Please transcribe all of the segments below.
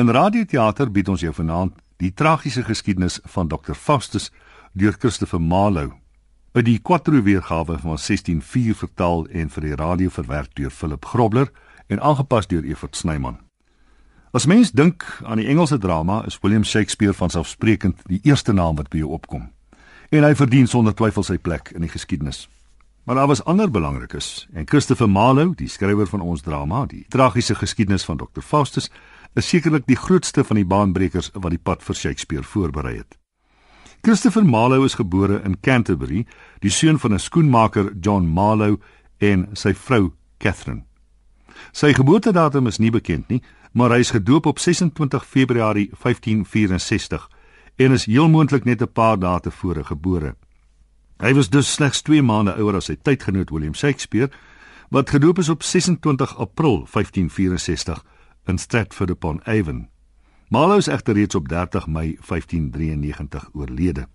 In radioteater bied ons jou vanaand die tragiese geskiedenis van Dr. Faustus deur Christopher Marlowe. Uit die Quattro weergawe van 1604 vertaal en vir die radio verwerk deur Philip Grobler en aangepas deur Evert Snyman. As mens dink aan die Engelse drama, is William Shakespeare van selfsprekend die eerste naam wat by jou opkom. En hy verdien sonder twyfel sy plek in die geskiedenis. Maar daar was ander belangrikes en Christopher Marlowe, die skrywer van ons drama, die tragiese geskiedenis van Dr. Faustus, is sekerlik die grootste van die baanbrekers wat die pad vir Shakespeare voorberei het. Christopher Marlowe is gebore in Canterbury, die seun van 'n skoenmaker John Marlowe en sy vrou Catherine. Sy geboortedatum is nie bekend nie, maar hy is gedoop op 26 Februarie 1564 en is heel moontlik net 'n paar dae tevore gebore. Hy was dus slegs 2 maande ouer as sy tydgenoot William Shakespeare, wat gedoop is op 26 April 1564 in Stratford upon Avon. Marlowe is egter reeds op 30 Mei 1593 oorlede.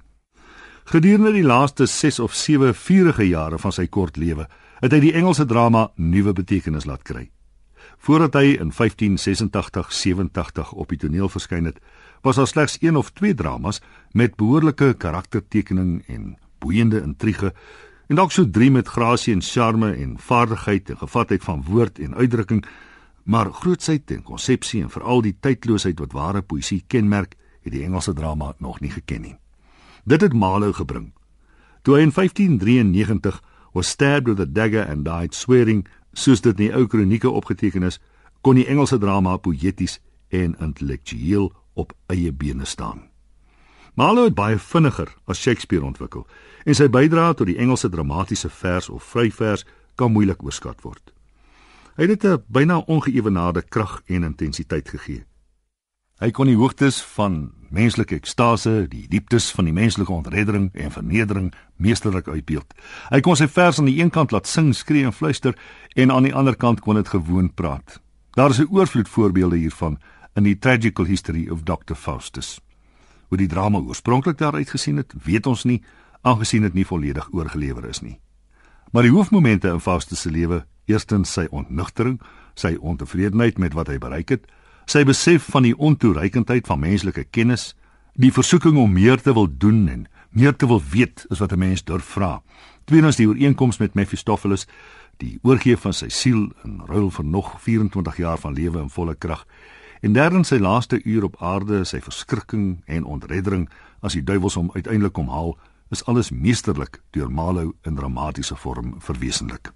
Gedurende die laaste 6 of 7 vurige jare van sy kort lewe, het hy die Engelse drama nuwe betekenis laat kry. Voordat hy in 1586-87 op die toneel verskyn het, was daar slegs een of twee dramas met behoorlike karaktertekening en boeiende intrige en dalk so drie met grasie en charme en vaardigheid en gevatheid van woord en uitdrukking Maar grootsheid en konsepsie en veral die tydloosheid wat ware poësie kenmerk, het die Engelse drama nog nie geken nie. Dit het Marlowe gebring. Toe hy in 1593 was stabbed with a dagger and died swearing, soos dit in die ou kronieke opgeteken is, kon die Engelse drama poëties en intellektueel op eie bene staan. Marlowe het baie vinniger as Shakespeare ontwikkel en sy bydrae tot die Engelse dramatiese vers of vryvers kan moeilik oorskat word. Hy het 'n byna ongeëwenaarde krag en intensiteit gegee. Hy kon die hoogtes van menslike ekstase, die dieptes van die menslike ontreddering en vernedering meesterlik uitbeeld. Hy kon sy vers aan die een kant laat sing, skree en fluister en aan die ander kant kon dit gewoon praat. Daar is 'n oorvloed voorbeelde hiervan in die Tragical History of Dr Faustus. Hoe die drama oorspronklik daaruit gesien het, weet ons nie, aangesien dit nie volledig oorgelewer is nie. Maar die hoofmomente in Faustus se lewe Eerstens sy ontnugtering, sy ontevredenheid met wat hy bereik het, sy besef van die ontoereikendheid van menslike kennis, die versoeking om meer te wil doen en meer te wil weet is wat 'n mens durf vra. Tweedens die ooreenkoms met Mephistopheles, die oorgee van sy siel in ruil vir nog 24 jaar van lewe in volle krag. En derdens sy laaste uur op aarde, sy verskrikking en ontreddering as die duiwels hom uiteindelik omhaal, is alles meesterlik deur Marlowe in dramatiese vorm verwesenlik.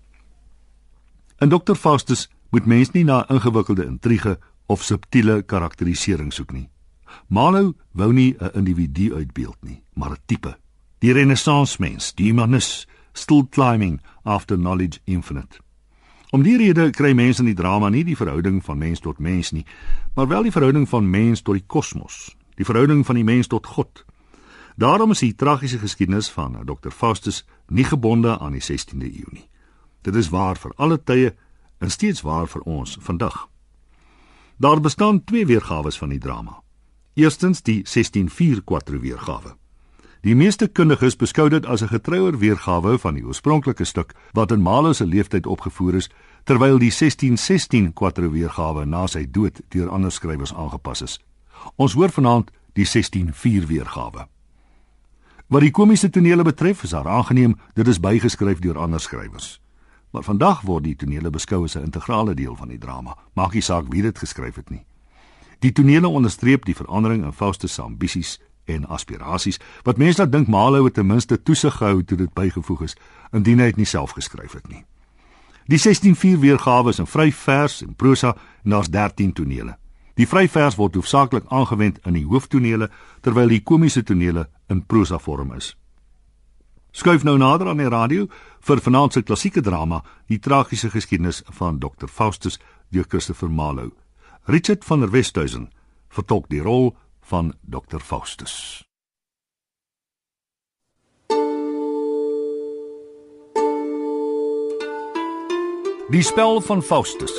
In Dr Faustus moet mens nie na ingewikkelde intrige of subtiele karakterisering soek nie. Marlowe wou nie 'n individu uitbeeld nie, maar 'n tipe. Die renessans mens, die humanus, still climbing after knowledge infinite. Om die rede kry mense in die drama nie die verhouding van mens tot mens nie, maar wel die verhouding van mens tot die kosmos, die verhouding van die mens tot God. Daarom is die tragiese geskiedenis van Dr Faustus nie gebonde aan die 16de eeu nie. Dit is waar vir alle tye en steeds waar vir ons vandag. Daar bestaan twee weergawe van die drama. Eerstens die 164 quattro weergawe. Die meeste kundiges beskou dit as 'n getrouer weergawe van die oorspronklike stuk wat in Marlowe se leeftyd opgevoer is, terwyl die 1616 quattro weergawe na sy dood deur ander skrywers aangepas is. Ons hoor vanaand die 164 weergawe. Wat die komiese tonele betref, is daar aangeneem dit is bygeskryf deur ander skrywers. Maar vandag word die tonele beskou as 'n integrale deel van die drama. Maak nie saak wie dit geskryf het nie. Die tonele onderstreep die verandering in Faustus se ambisies en aspirasies wat mense laat dink Marlowe het ten minste toesig gehou toe dit bygevoeg is, indien hy dit nie self geskryf het nie. Die 164 weergawe is in vry vers en prosa en daar's 13 tonele. Die vry vers word hoofsaaklik aangewend in die hooftonele terwyl die komiese tonele in prosa vorm is. Skuif nou nader aan die radio vir vanaand se klassieke drama, die tragiese geskiedenis van Dr Faustus deur Christopher Marlowe. Richard van der Westhuizen vertolk die rol van Dr Faustus. Die spel van Faustus.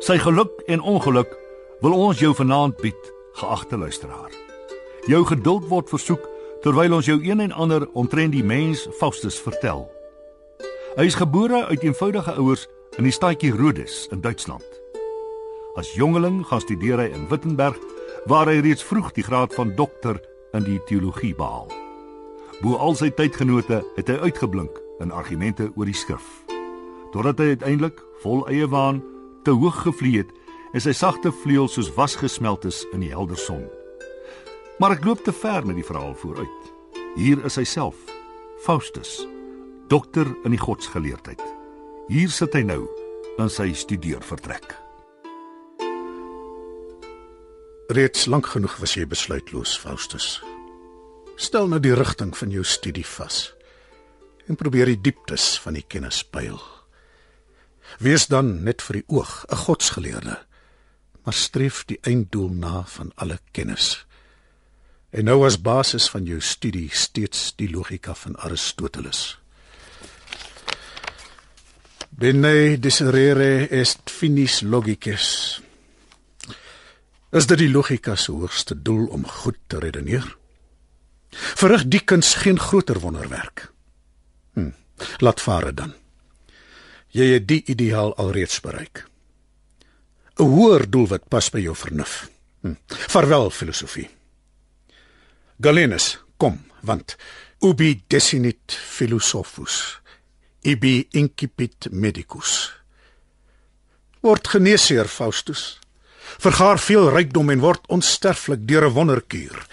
Sy geluk en ongeluk wil ons jou vanaand bied, geagte luisteraar. Jou geduld word versoek terwyl ons jou een en ander omtrent die mens Faustus vertel. Hy is gebore uit eenvoudige ouers in die stadjie Rhodes in Duitsland. As jongeling gaan studeer hy in Wittenberg waar hy reeds vroeg die graad van dokter in die teologie behaal. Bo al sy tydgenote het hy uitgeblink in argumente oor die skrif. Totdat hy uiteindelik vol eie waan te hoog gevlieg het en sy sagte vleuels soos wasgesmelt is in die helder son. Maar ek loop te ver met die verhaal vooruit. Hier is hy self, Faustus, dokter in die godsgeleerdheid. Hier sit hy nou in sy studeervertrek. Reeds lank genoeg was jy besluitloos, Faustus. Stel nou die rigting van jou studie vas en probeer die dieptes van die kennis pyl. Wees dan net vir die oog 'n godsgeleerde, maar streef die einddoel na van alle kennis. En nou as basis van jou studie steeds die logika van Aristoteles. Bene discerere est finis logices. Is dit die logika se hoogste doel om goed te redeneer? Verrig die kuns geen groter wonderwerk. Hm, laat vare dan. Jy het die ideaal alreeds bereik. 'n Hoër doelwit pas by jou vernuf. Hm. Vaarwel filosofie. Galenus, kom, want ubi desinit philosophus, ibi incipit medicus. Word geneesheer Faustus. Vergaar veel rykdom en word onsterflik deur 'n wonderkuur.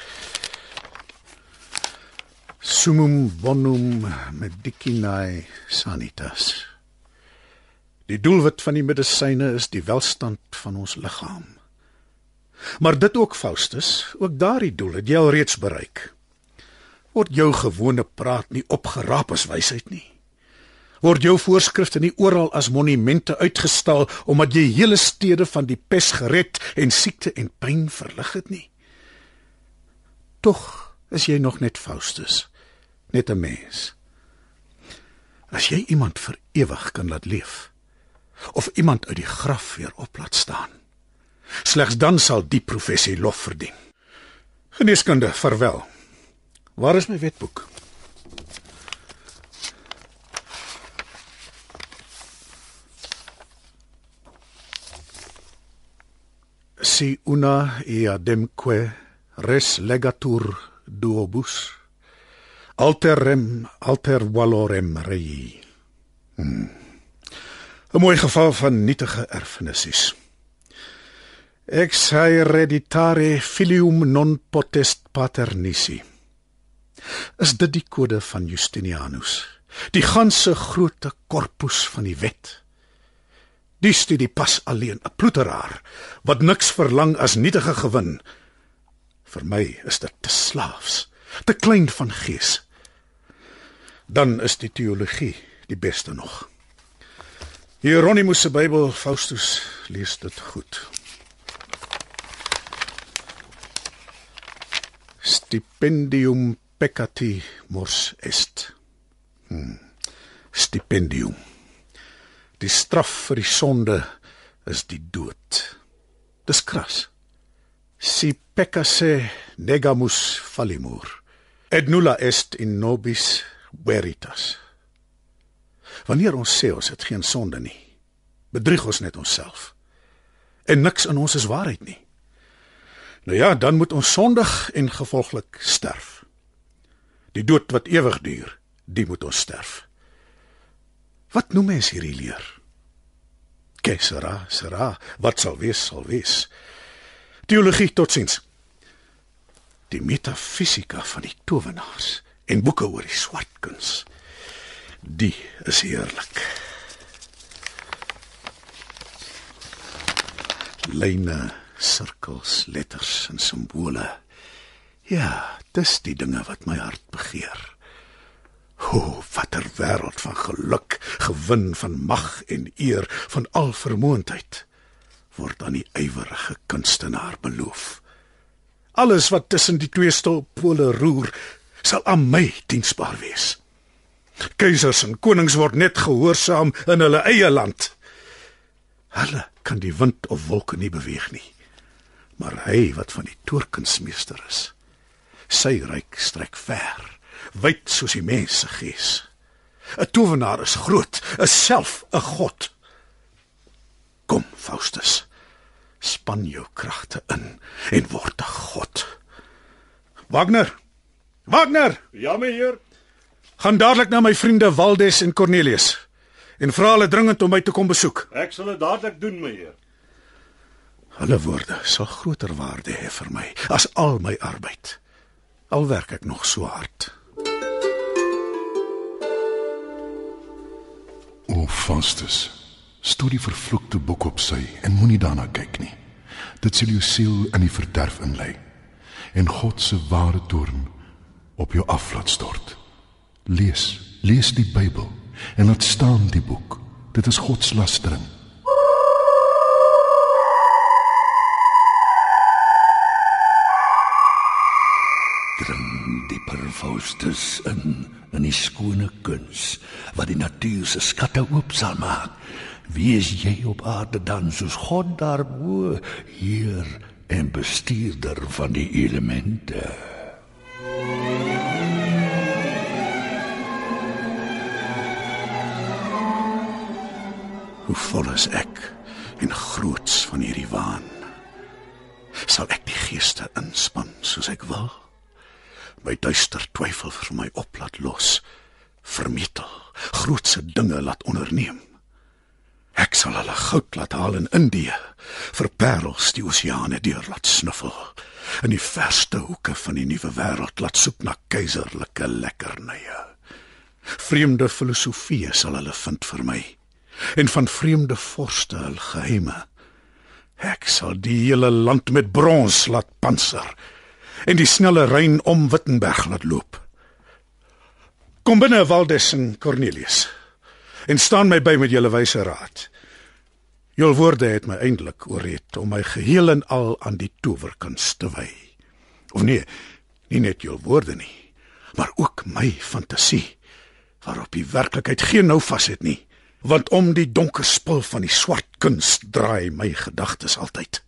Sumum bonum medicinae sanitas. Die doelwit van die medisyne is die welstand van ons liggaam. Maar dit ook Faustus, ook daardie doel het jy al reeds bereik. Word jou gewone praat nie opgeraap as wysheid nie. Word jou voorskrifte nie oral as monumente uitgestal omdat jy hele stede van die pes gered en siekte en pyn verlig het nie. Tog is jy nog net Faustus net 'n mens. As jy iemand vir ewig kan laat leef of iemand uit die graf weer op laat staan, slegs dan sal die professie lof verdien. Geneeskunde, verwel. Waar is my wetboek? Si una iademque res legatur duobus Alterem alter valorem rei. Hmm. 'n Mooi geval van nietige erfenissies. Ex hereditare filium non potest pater nisi. Is dit die kode van Justinianus? Die ganse groote korpus van die wet. Die studie pas alleen 'n ploeteraar wat niks verlang as nietige gewin. Vir my is dit te slaafs te klein van gees. Dan is die teologie die beste nog. Hieronymus se Bybel Faustus lees dit goed. Stipendium peccati mors est. Hmm. Stipendium. Die straf vir die sonde is die dood. Dis kras. Si peccase negamus fallimur et nulla est in nobis veritas. Wanneer ons sê ons het geen sonde nie, bedrieg ons net onsself. En niks in ons is waarheid nie. Nou ja, dan moet ons sondig en gevolglik sterf. Die dood wat ewig duur, die moet ons sterf. Wat noem mens hierdie leer? Kesera, sera, wat sal wees, sal wees. Teologie totsiens die metafisika van die towenaars en boeke oor die swart kuns. Die is heerlik. Lyne, sirkels, letters en simbole. Ja, dis die dinge wat my hart begeer. O, watter wêreld van geluk, gewin van mag en eer, van alvermoëndheid word aan die ywerige kunstenaar beloof. Alles wat tussen die twee stolpole roer, sal aan my diensbaar wees. Keisers en konings word net gehoorsaam in hulle eie land. Hulle kan die wind of wolke nie beweeg nie. Maar hy wat van die toorkunsmeester is, sy ryk strek ver, wyd soos die mens se gees. 'n Tovenaar is groot, is self 'n god. Kom, Faustus. Span jou kragte in en word 'n god. Wagner. Wagner, Ja, meneer. gaan dadelik na my vriende Waldes en Cornelius en vra hulle dringend om my te kom besoek. Ek sal dit dadelik doen, meneer. Hulle woorde sal groter waarde hê vir my as al my arbeid. Al werk ek nog so hard. O Faustus, stoot die vervloekte boek op sy en moenie daarna kyk nie. Dit sal jou siel in die verderf inlei en God se ware toorn op jou af laat stort. Lees, lees die Bybel en laat staan die boek. Dit is God dring dieper Faustus in in die skone kuns wat die natuur se skatte oop sal maak. Wees jy op aarde dan soos God daarbo, heer en bestuurder van die elemente. Hoe vol is ek en groots van hierdie waan. Sal ek die geeste inspann soos ek wil? My duister twyfel vir my op laat los, vermetel, grootse dinge laat onderneem. Ek sal hulle goud laat haal in Indië, vir parels die oseane deur laat snuffel, in die verste hoeke van die nuwe wêreld laat soek na keiserlike lekkernye. Vreemde filosofieë sal hulle vind vir my en van vreemde vorste hul geheime. Ek sal die hele land met brons laat panser en die snelle rein om Wittenberg laat loop. Kom binne Waldes en Cornelius en staan my by met julle wyse raad. Jul woorde het my eintlik ooreed om my geheel en al aan die towerkuns te wy. Of nee, nie net jul woorde nie, maar ook my fantasie waarop die werklikheid geen nou vas het nie want om die donker spul van die swart kuns draai my gedagtes altyd.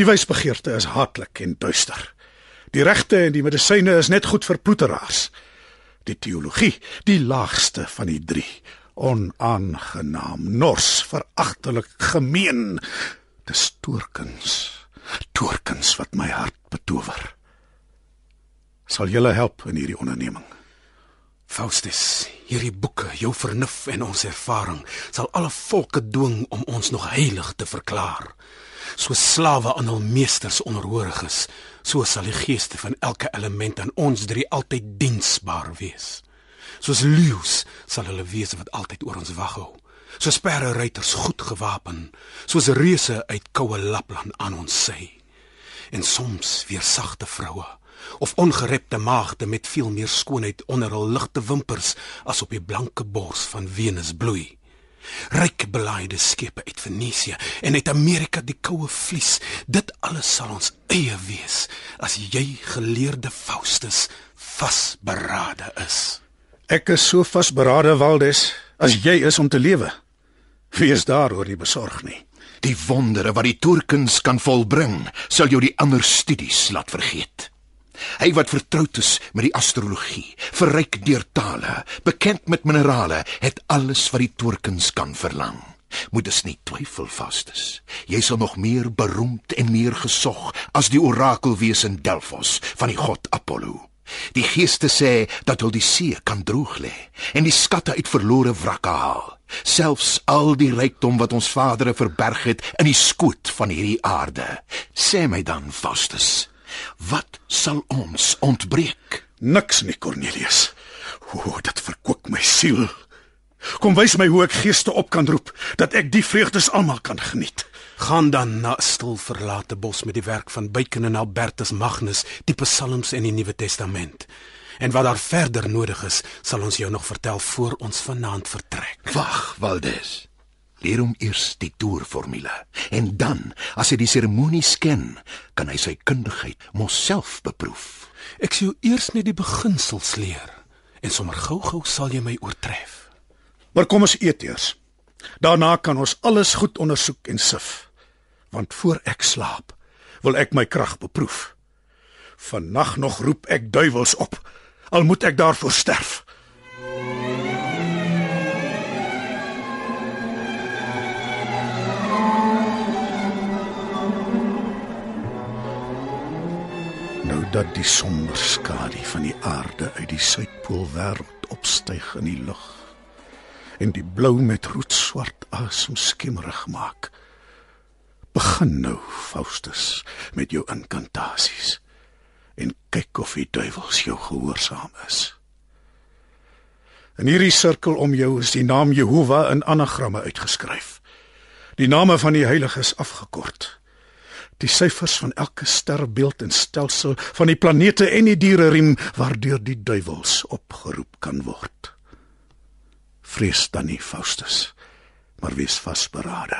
Die wysbegeerte is haatlik en duister. Die regte en die medisyne is net goed vir ploeteraars. Die teologie, die laagste van die drie, onaangenaam, nors, veragtelik, gemeen. Dis toorkuns, toorkuns wat my hart betower. Sal julle help in hierdie onderneming? Faustus, hierdie boeke, jou vernuf en ons ervaring sal alle volke dwing om ons nog heilig te verklaar. So slawe aan hul meesters onderhoorig is, so sal die geeste van elke element aan ons drie altyd diensbaar wees. Soos leeu's sal hulle wees wat altyd oor ons wag hou. Soos perde ruiters goed gewapen, soos reuse uit koue Lapland aan ons sy. En soms weer sagte vroue of ongerepte maagde met veel meer skoonheid onder hul ligte wimpers as op die blanke bors van Venus bloei. Ryk belaaide skepe uit Venesië en uit Amerika die koue vlies, dit alles sal ons eie wees as jy geleerde Faustus vasberade is. Ek is so vasberade Waldes as jy is om te lewe. Wees daaroor nie besorg nie. Die wondere wat die toerkuns kan volbring, sal jou die ander studies laat vergeet. Hy wat vertroud is met die astrologie, verryk deur tale, bekend met minerale, het alles wat die toorkuns kan verlang. Moet dus nie twyfel vastes. Jy sal nog meer beroemd en meer gesog as die orakelwese in Delfos van die god Apollo. Die geeste sê dat hulle die see kan droog lê en die skatte uit verlore wrakke haal. Selfs al die rykdom wat ons vadere verberg het in die skoot van hierdie aarde. Sê my dan, Faustus, wat sal ons ontbreek? Niks nie, Cornelius. O, dit verkoop my siel. Kom wys my hoe ek geeste op kan roep dat ek die vreugdes almal kan geniet. Gaan dan na 'n stil verlate bos met die werk van Bacon en Albertus Magnus, die Psalms en die Nuwe Testament. En wat daar verder nodig is, sal ons jou nog vertel voor ons vanaand vertrek. Wag, Waldes. Leer hom eers die toerformule en dan, as hy die seremonies ken, kan hy sy kundigheid mos self beproef. Ek sou eers net die beginsels leer en sommer gou-gou sal jy my oortref. Maar kom ons eet eers. Daarna kan ons alles goed ondersoek en sif. Want voor ek slaap, wil ek my krag beproef. Vannag nog roep ek duiwels op, al moet ek daarvoor sterf. Dat die somber skadu van die aarde uit die suidpool wêreld opstyg in die lug en die blou met roetswart asem skimmerig maak. Begin nou, Faustus, met jou inkantasies en kyk of die duiwels jou gehoorsaam is. In hierdie sirkel om jou is die naam Jehovah in anagramme uitgeskryf. Die name van die heiliges afgekort. Die syfers van elke sterbeeld en stelsel van die planete en die diereriem waardeur die duiwels opgeroep kan word. Vrees dan nie, Faustus, maar wees vasberade.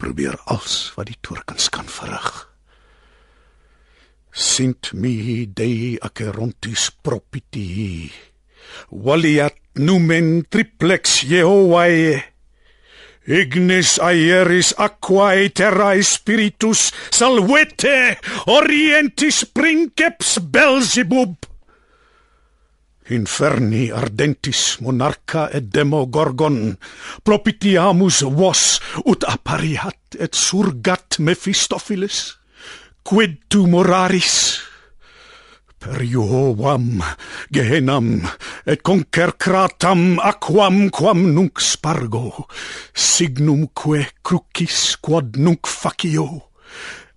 Probeer alles wat die toorkens kan verrig. Sint mihi dei acherontis propiti. Valiat numen triplex Jehovae. Ignis aeris aquae terrae spiritus salvete orientis princeps Belzebub. Inferni ardentis monarca et demogorgon, propitiamus vos ut appariat et surgat Mephistophiles, quid tu moraris? per Jehovam Gehenam et concercratam aquam quam nunc spargo signumque crucis quod nunc facio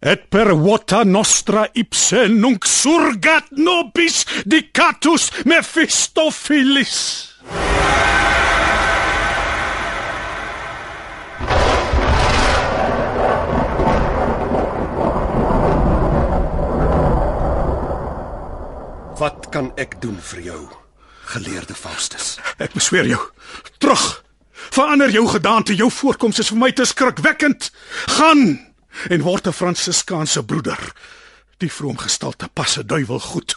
et per vota nostra ipse nunc surgat nobis dicatus Mephistophilis Wat kan ek doen vir jou, geleerde Faustus? Ek besweer jou, terug. Verander jou gedaante, jou voorkoms is vir my te skrikwekkend. Gaan en word 'n Fransiskaanse broeder. Die vroomgestalte pas 'n duiwel goed.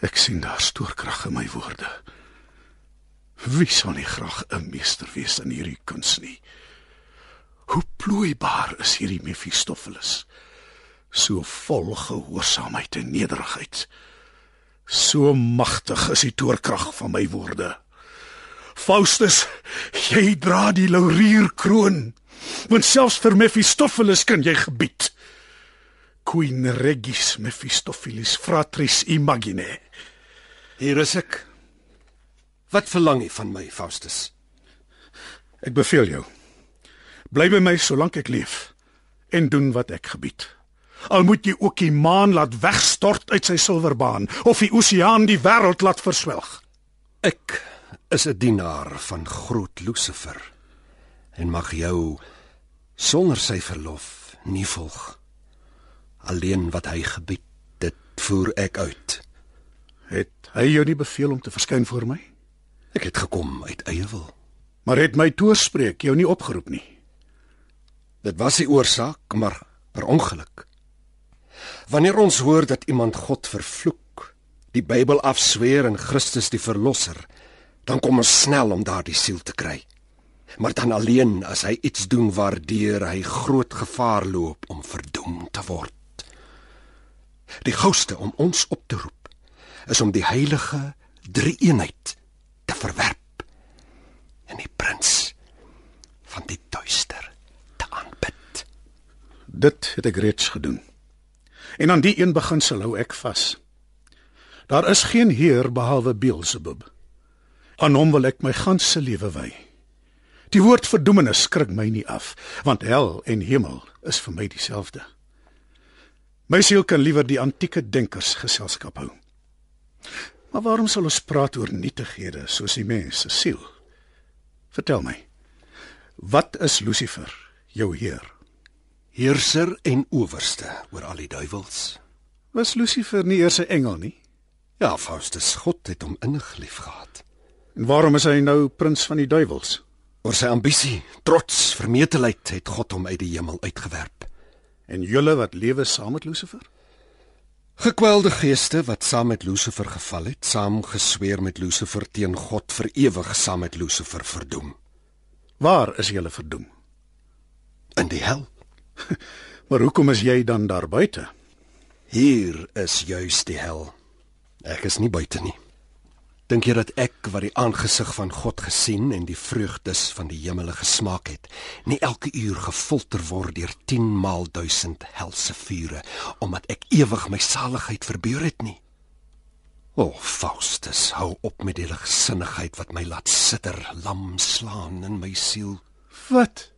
Ek sien daar stoorkrag in my woorde. Wie sal nie graag 'n meester wees in hierdie kuns nie? Hoe plooibaar is hierdie Mephistopheles? So vol gehoorsaamheid en nederigheid. So magtig is die toorkrag van my woorde. Faustus, jy dra die laurierkroon. Want selfs vir Mephistopheles kan jy gebied. Queen regis Mephistopheles fratris imagine. Hier is ek. Wat verlang jy van my, Faustus? Ek beveel jou. Bly by my solank ek leef en doen wat ek gebied. Al moet jy ook die maan laat wegstort uit sy silverbaan of die oseaan die wêreld laat verswelg. Ek is 'n dienaar van groot Lucifer en mag jou sonder sy verlof nie volg. Alleen wat hy gebied, dit voer ek uit. Het hy jou nie beveel om te verskyn voor my? Ek het gekom uit eie wil. Maar het my toespreek jou nie opgeroep nie. Dit was die oorsaak, maar per ongeluk. Wanneer ons hoor dat iemand God vervloek, die Bybel afsweer en Christus die verlosser, dan kom ons snel om daardie siel te kry. Maar dan alleen as hy iets doen waardeur hy groot gevaar loop om verdoem te word. Die gouste om ons op te roep is om die heilige drie-eenheid te verwerp en die prins van die duister te aanbid. Dit het ek reeds gedoen. En aan die een beginsel hou ek vas. Daar is geen heer behalwe Beelzebub. Aan hom wil ek my ganse lewe wy. Die woord verdoemenis skrik my nie af, want hel en hemel is vir my dieselfde. My siel kan liewer die antieke denkers geselskap hou. Maar waarom sal ons praat oor nietighede soos die mens se siel? Vertel my. Wat is Lucifer, jou heer? Heerser en owerste oor al die duiwels. Was Lucifer nie eers 'n engel nie? Ja, Faustus, God het hom innig liefgehad. En waarom is hy nou prins van die duiwels? Oor sy ambisie, trots, vermetelheid het God hom uit die hemel uitgewerp. En julle wat lewe saam met Lucifer? Gekwelde geeste wat saam met Lucifer geval het, saam gesweer met Lucifer teen God vir ewig saam met Lucifer verdoem. Waar is julle verdoem? In die hel. Maar hoekom is jy dan daar buite? Hier is juis die hel. Ek is nie buite nie. Dink jy dat ek wat die aangesig van God gesien en die vreugdes van die hemele gesmaak het, nie elke uur gefolter word deur 10 maal 1000 helse vure omdat ek ewig my saligheid verbeur het nie? O, oh, Faustus, hou op met die ligsinnigheid wat my laat sitter, lam slaan in my siel. Wat?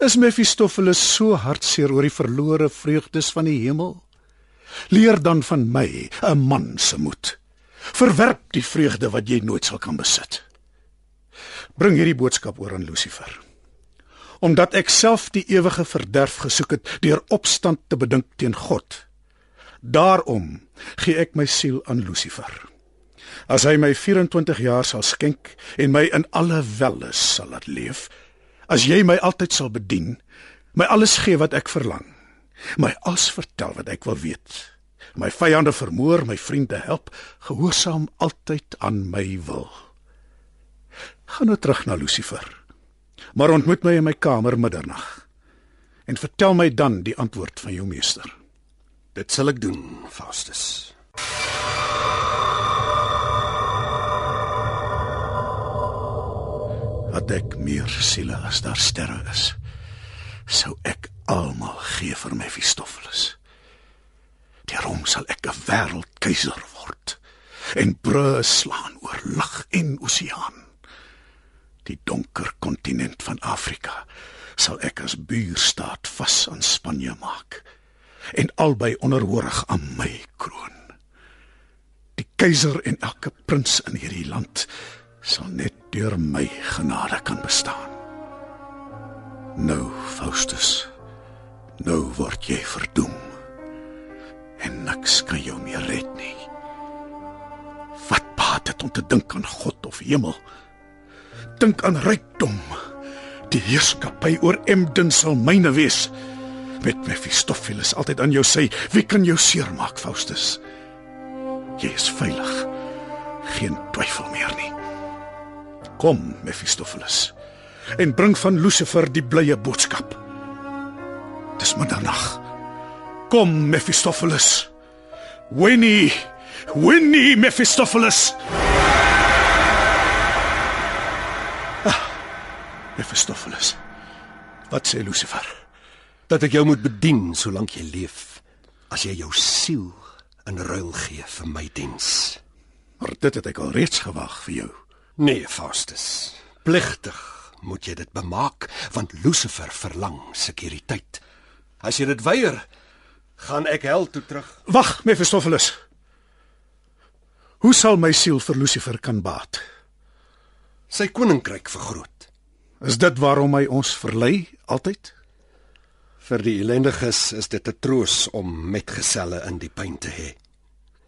Is Mephistopheles so hartseer oor die verlore vreugdes van die hemel? Leer dan van my, 'n man se moed. Verwerp die vreugde wat jy nooit sal kan besit. Bring hierdie boodskap oor aan Lucifer. Omdat ek self die ewige verderf gesoek het deur opstand te bedink teen God. Daarom gee ek my siel aan Lucifer. As hy my 24 jaar sal skenk en my in alle welle sal laat leef, as jy my altyd sal bedien, my alles gee wat ek verlang, my alles vertel wat ek wil weet, my vyande vermoor, my vriende help, gehoorsaam altyd aan my wil. Gaan nou terug na Lucifer. Maar ontmoet my in my kamer middernag en vertel my dan die antwoord van jou meester. Dit sal ek doen, Faustus. Dat ek meer siele as daar sterre is, sou ek almal gee vir Mephistopheles. Deur hom sal ek 'n wêreldkeiser word en brûe slaan oor lug en oseaan. Die donker kontinent van Afrika sal ek as buurstaat vas aan Spanje maak en albei onderhoorig aan my kroon. Die keiser en elke prins in hierdie land sal net deur my genade kan bestaan. Nou, Faustus, nou word jy verdoem. En niks kan jou meer red nie. Wat baat dit om te dink aan God of hemel? Dink aan rykdom. Die heerskappy oor Emden sal myne wees. Met Mephistopheles altyd aan jou sy, wie kan jou seermaak, Faustus? Jy is veilig. Geen twyfel meer nie. Kom, Mephistopheles, en bring van Lucifer die blye boodskap. Dis middernag. Kom, Mephistopheles. Winnie, Winnie Mephistopheles. Ah, Mephistopheles. Wat sê Lucifer? Dat ek jou moet bedien solank jy leef, as jy jou siel in ruil gee vir my diens. Maar dit het ek al reeds gewag vir jou. Nee, Faustus. Pligtig moet jy dit bemaak want Lucifer verlang sekuriteit. As jy dit weier, gaan ek hel toe terug. Wag, Mephistopheles. Hoe sal my siel vir Lucifer kan baat? Sy koninkryk vergroot. Is dit waarom hy ons verlei altyd? Vir die ellendiges is dit 'n troos om metgeselle in die pyn te hê.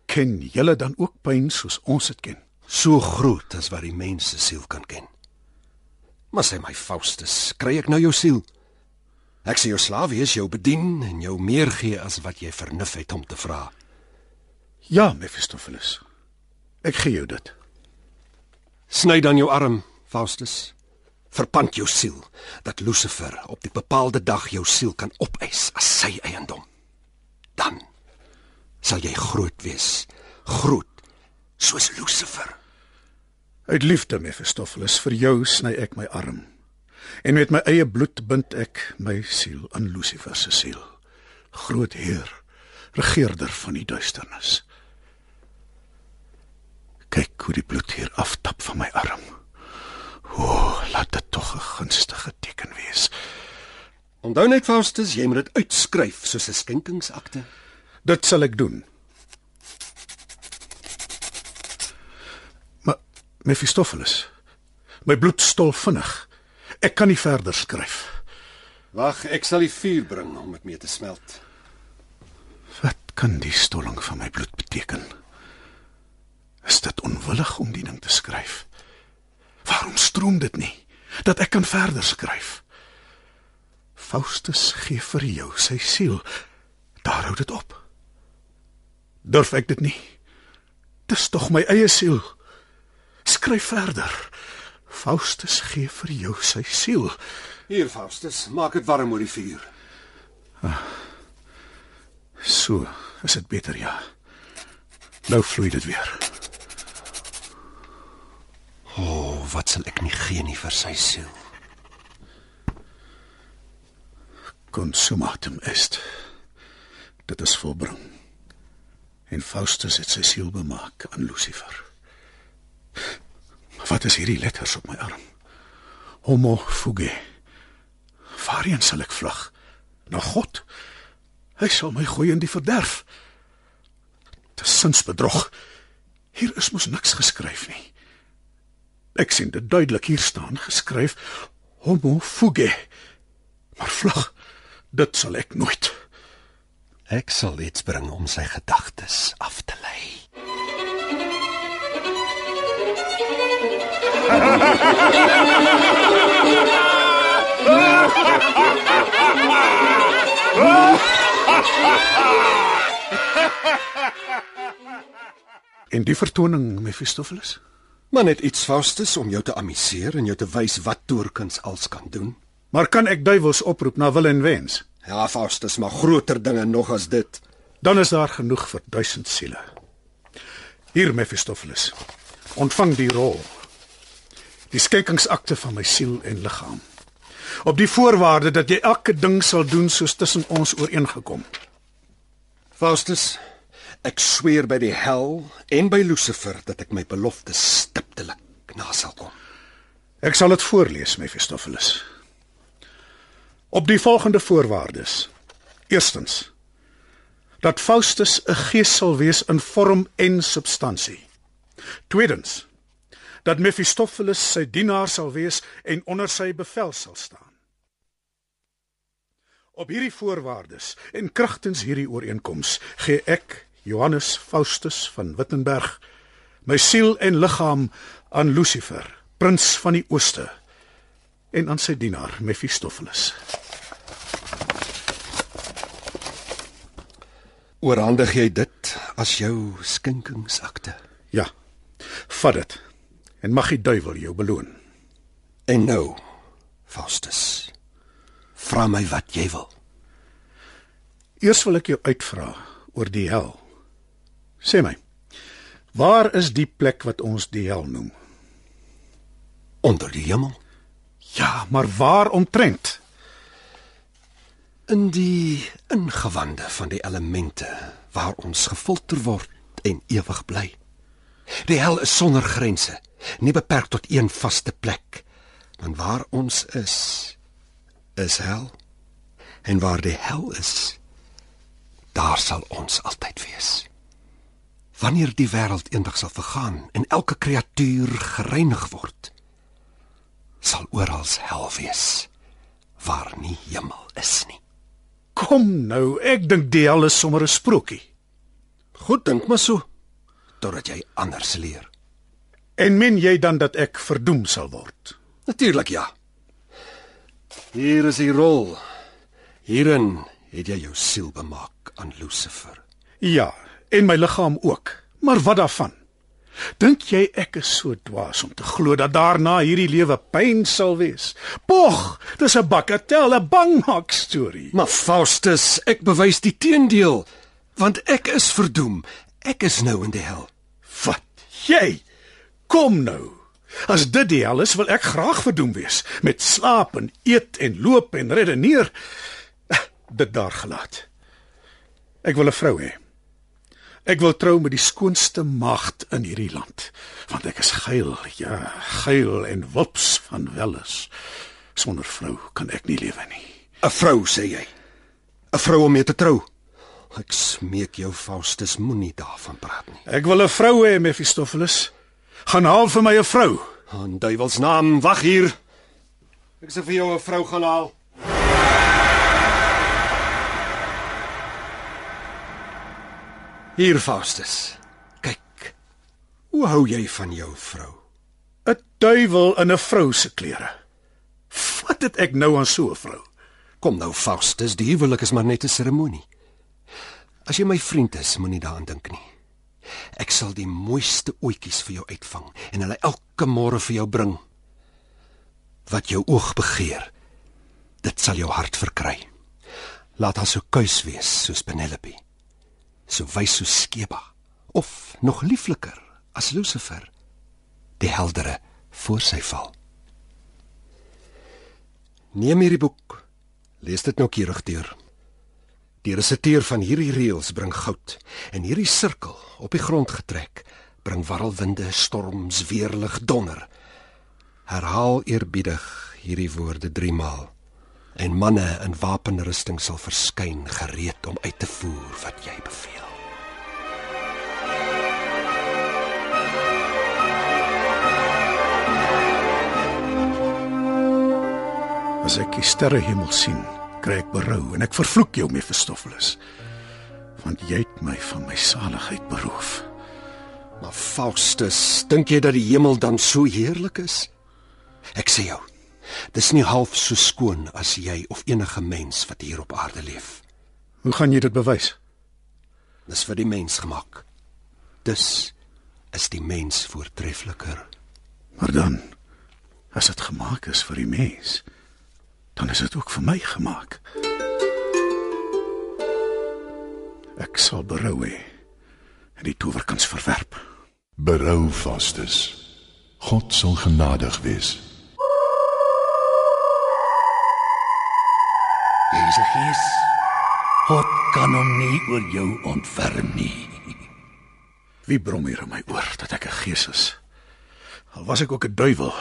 Ken julle dan ook pyn soos ons dit ken? So groot as wat die mens se siel kan ken. Maar sê my Faustus, kry ek nou jou siel? Ek sê jou slaaf wees jou bedien en jou meer gee as wat jy vernuf het om te vra. Ja, Mephistopheles. Ek gee jou dit. Sny dan jou arm, Faustus. Verpand jou siel dat Lucifer op die bepaalde dag jou siel kan opeis as sy eiendom. Dan sal jy groot wees, groot soos Lucifer. Uit liefde, Mephistopheles, vir jou sny ek my arm. En met my eie bloed bind ek my siel aan Lucifer se siel. Groot Heer, regeerder van die duisternis. Kyk hoe die bloed hier aftap van my arm. O, laat dit tog 'n gunstige teken wees. Onthou net Faustus, jy moet dit uitskryf soos 'n skenkingsakte. Dit sal ek doen. Mephistopheles, my bloed stol vinnig. Ek kan nie verder skryf. Wag, ek sal die vuur bring om dit mee te smelt. Wat kan die stolling van my bloed beteken? Is dit onwillig om die ding te skryf? Waarom stroom dit nie dat ek kan verder skryf? Faustus gee vir jou sy siel. Daar hou dit op. Durf ek dit nie? Dis tog my eie siel. Skryf verder. Faustus gee vir jou sy siel. Hier Faustus, maak dit warm oor die vuur. So, is dit beter ja. Nou vloei dit weer. sal ek nie gee nie vir sy siel. Consumatum est. Dit is volbring. En Faustus het sy siel bemaak aan Lucifer. Wat is hierdie letters op my arm? Homo fuge. Waarheen sal ek vlug? Na God? Hy sal my gooi in die verderf. Dis sinsbedrog. Hier is mos niks geskryf nie. Ek sien dit duidelik hier staan geskryf homo fuge. Maar vlug, dit sal ek nooit. Ek sal iets bring om sy gedagtes af te lei. En die vertoning Mephistopheles? Maar net iets Faustus om jou te amuseer en jou te wys wat toerkuns als kan doen. Maar kan ek duiwels oproep na wil en wens? Ja, Faustus, maar groter dinge nog as dit. Dan is daar genoeg vir duisend siele. Hier Mephistopheles. Ontvang die rol. Die skenkingsakte van my siel en liggaam. Op die voorwaarde dat jy elke ding sal doen soos tussen ons ooreengekom. Faustus, ek sweer by die hel en by Lucifer dat ek my belofte stiptelik na sal kom. Ek sal dit voorlees, Mephistopheles. Op die volgende voorwaardes. Eerstens dat Faustus 'n gees sal wees in vorm en substansie. Tweedens dat Mephistopheles sy dienaar sal wees en onder sy bevel sal staan. Op hierdie voorwaardes en kragtens hierdie ooreenkoms gee ek Johannes Faustus van Wittenberg my siel en liggaam aan Lucifer, prins van die ooste en aan sy dienaar Mephistopheles. Oorhandig jy dit as jou skinkingsakte? Ja. Vat dit en mag die duiwel jou beloon. En nou, Faustus, vra my wat jy wil. Eers wil ek jou uitvra oor die hel. Sê my, waar is die plek wat ons die hel noem? Onder die hemel, Ja, maar waar omtrent? in die ingewande van die elemente waar ons gefilter word en ewig bly. Die hel is sonder grense, nie beperk tot een vaste plek. Want waar ons is, is hel. En waar die hel is, daar sal ons altyd wees. Wanneer die wêreld eendag sal vergaan en elke kreatuur gereinig word, sal oral hel wees waar nie hemel is nie. Kom nou, ek dink die hel is sommer 'n sprokie. Goed dink maar so totdat jy anders leer. En men jy dan dat ek verdoem sal word? Natuurlik ja. Hier is die rol. Hierin het jy jou siel bemaak aan Lucifer. Ja, en my liggaam ook. Maar wat daarvan? Dink jy ek is so dwaas om te glo dat daarna hierdie lewe pyn sal wees? Pog, dis 'n bakatel, 'n bangmaak storie. Maar Faustus, ek bewys die teendeel, want ek is verdoem. Ek is nou in die hel. Wat? Jy? Kom nou. As dit die hel is, wil ek graag verdoem wees met slaap en eet en loop en redeneer. Dit daar gelaat. Ek wil 'n vrou hê. Ek wil trou met die skoonste maagd in hierdie land, want ek is geil, ja, geil en wulps van welles. Sonder vrou kan ek nie lewe nie. 'n Vrou sê jy. 'n Vrou om mee te trou. Ek smeek jou Faustus, moenie daarvan praat nie. Ek wil 'n vrou hê, Mephistopheles. Gaan haal vir my 'n vrou. In duiwels naam, wag hier. Ek sê vir jou 'n vrou gaan haal. Hier Faustus. Kyk. Hoe hou jy van jou vrou? 'n Duiwel in 'n vrou se klere. Wat het ek nou aan so 'n vrou? Kom nou Faustus, die huwelik is maar net 'n seremonie. As jy my vriend is, moenie daaraan dink nie. Ek sal die mooiste oetjies vir jou uitvang en hulle elke môre vir jou bring. Wat jou oog begeer, dit sal jou hart verkry. Laat haar so kuis wees soos Penelope. So wys soos Skeba of nog liefliker as Lucifer, die heldere voor sy val. Neem hierdie boek. Lees dit noukeurig deur. Die resiteer van hierdie reëls bring goud en hierdie sirkel op die grond getrek bring warrelwinde, storms, weerlig, donder. Herhaal eerbiedig hierdie woorde 3 maal en manne in wapenrusting sal verskyn gereed om uit te voer wat jy beveel. As ek die sterrehemel sien, kry ek berou en ek vervloek jou Mephistopheles. Want jy het my van my saligheid beroof. Maar Faustus, dink jy dat die hemel dan so heerlik is? Ek sê jou, dis nie half so skoon as jy of enige mens wat hier op aarde leef. Hoe gaan jy dit bewys? Dis vir die mens gemaak. Dus is die mens voortreffliker. Maar dan as dit gemaak is vir die mens, dan is dit ook vir my gemaak. Ek sal berou hê en die towerkuns verwerp. Berou Faustus. God sal genadig wees. 'n gees. God kan hom nie oor jou ontferm nie. Wie brom hier in my oor dat ek 'n gees is? Al was ek ook 'n duiwel,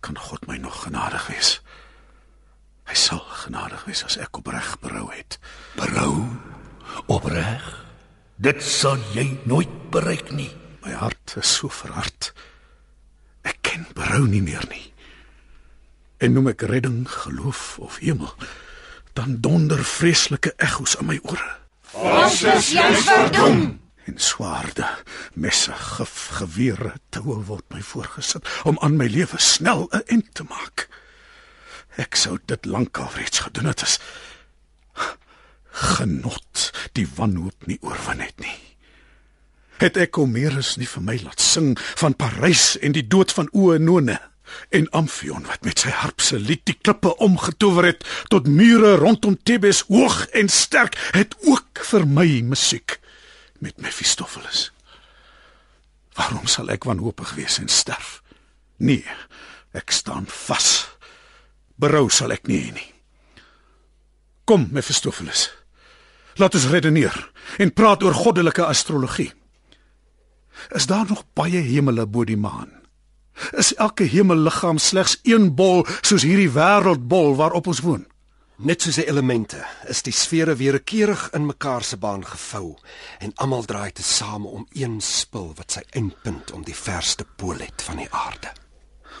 kan God my nog genadig wees. Hy sal genadig wees as ek opreg berou het. Berou opreg. Dit sal jy nooit bereik nie. My hart is so verhard. Ek ken berou nie meer nie. En noem ek redding, geloof of hemel, dan donder vreeslike ekkos in my ore. Faustus, jy's verdoem. En swaarde, messe, gif, gewere, toue word my voorgesit om aan my lewe snel 'n eind te maak. Ek sou dit lankal reeds gedoen het as genot die wanhoop nie oorwin het nie. Het ek Homerus nie vir my laat sing van Parys en die dood van Oenone en Amphion wat met sy harp se lied die klippe omgetower het tot mure rondom Thebes hoog en sterk het ook vir my musiek met Mephistopheles. Waarom sal ek wanhoopig wees en sterf? Nee, ek staan vas. Berou sal ek nie hê nie. Kom, Mephistopheles. Laat ons redeneer en praat oor goddelike astrologie. Is daar nog baie hemele bo die maan? Is elke hemelliggaam slegs een bol soos hierdie wêreldbol waarop ons woon? Net soos die elemente is die sfere weerkerig in mekaar se baan gevou en almal draai te same om een spil wat sy eindpunt om die verste pool het van die aarde.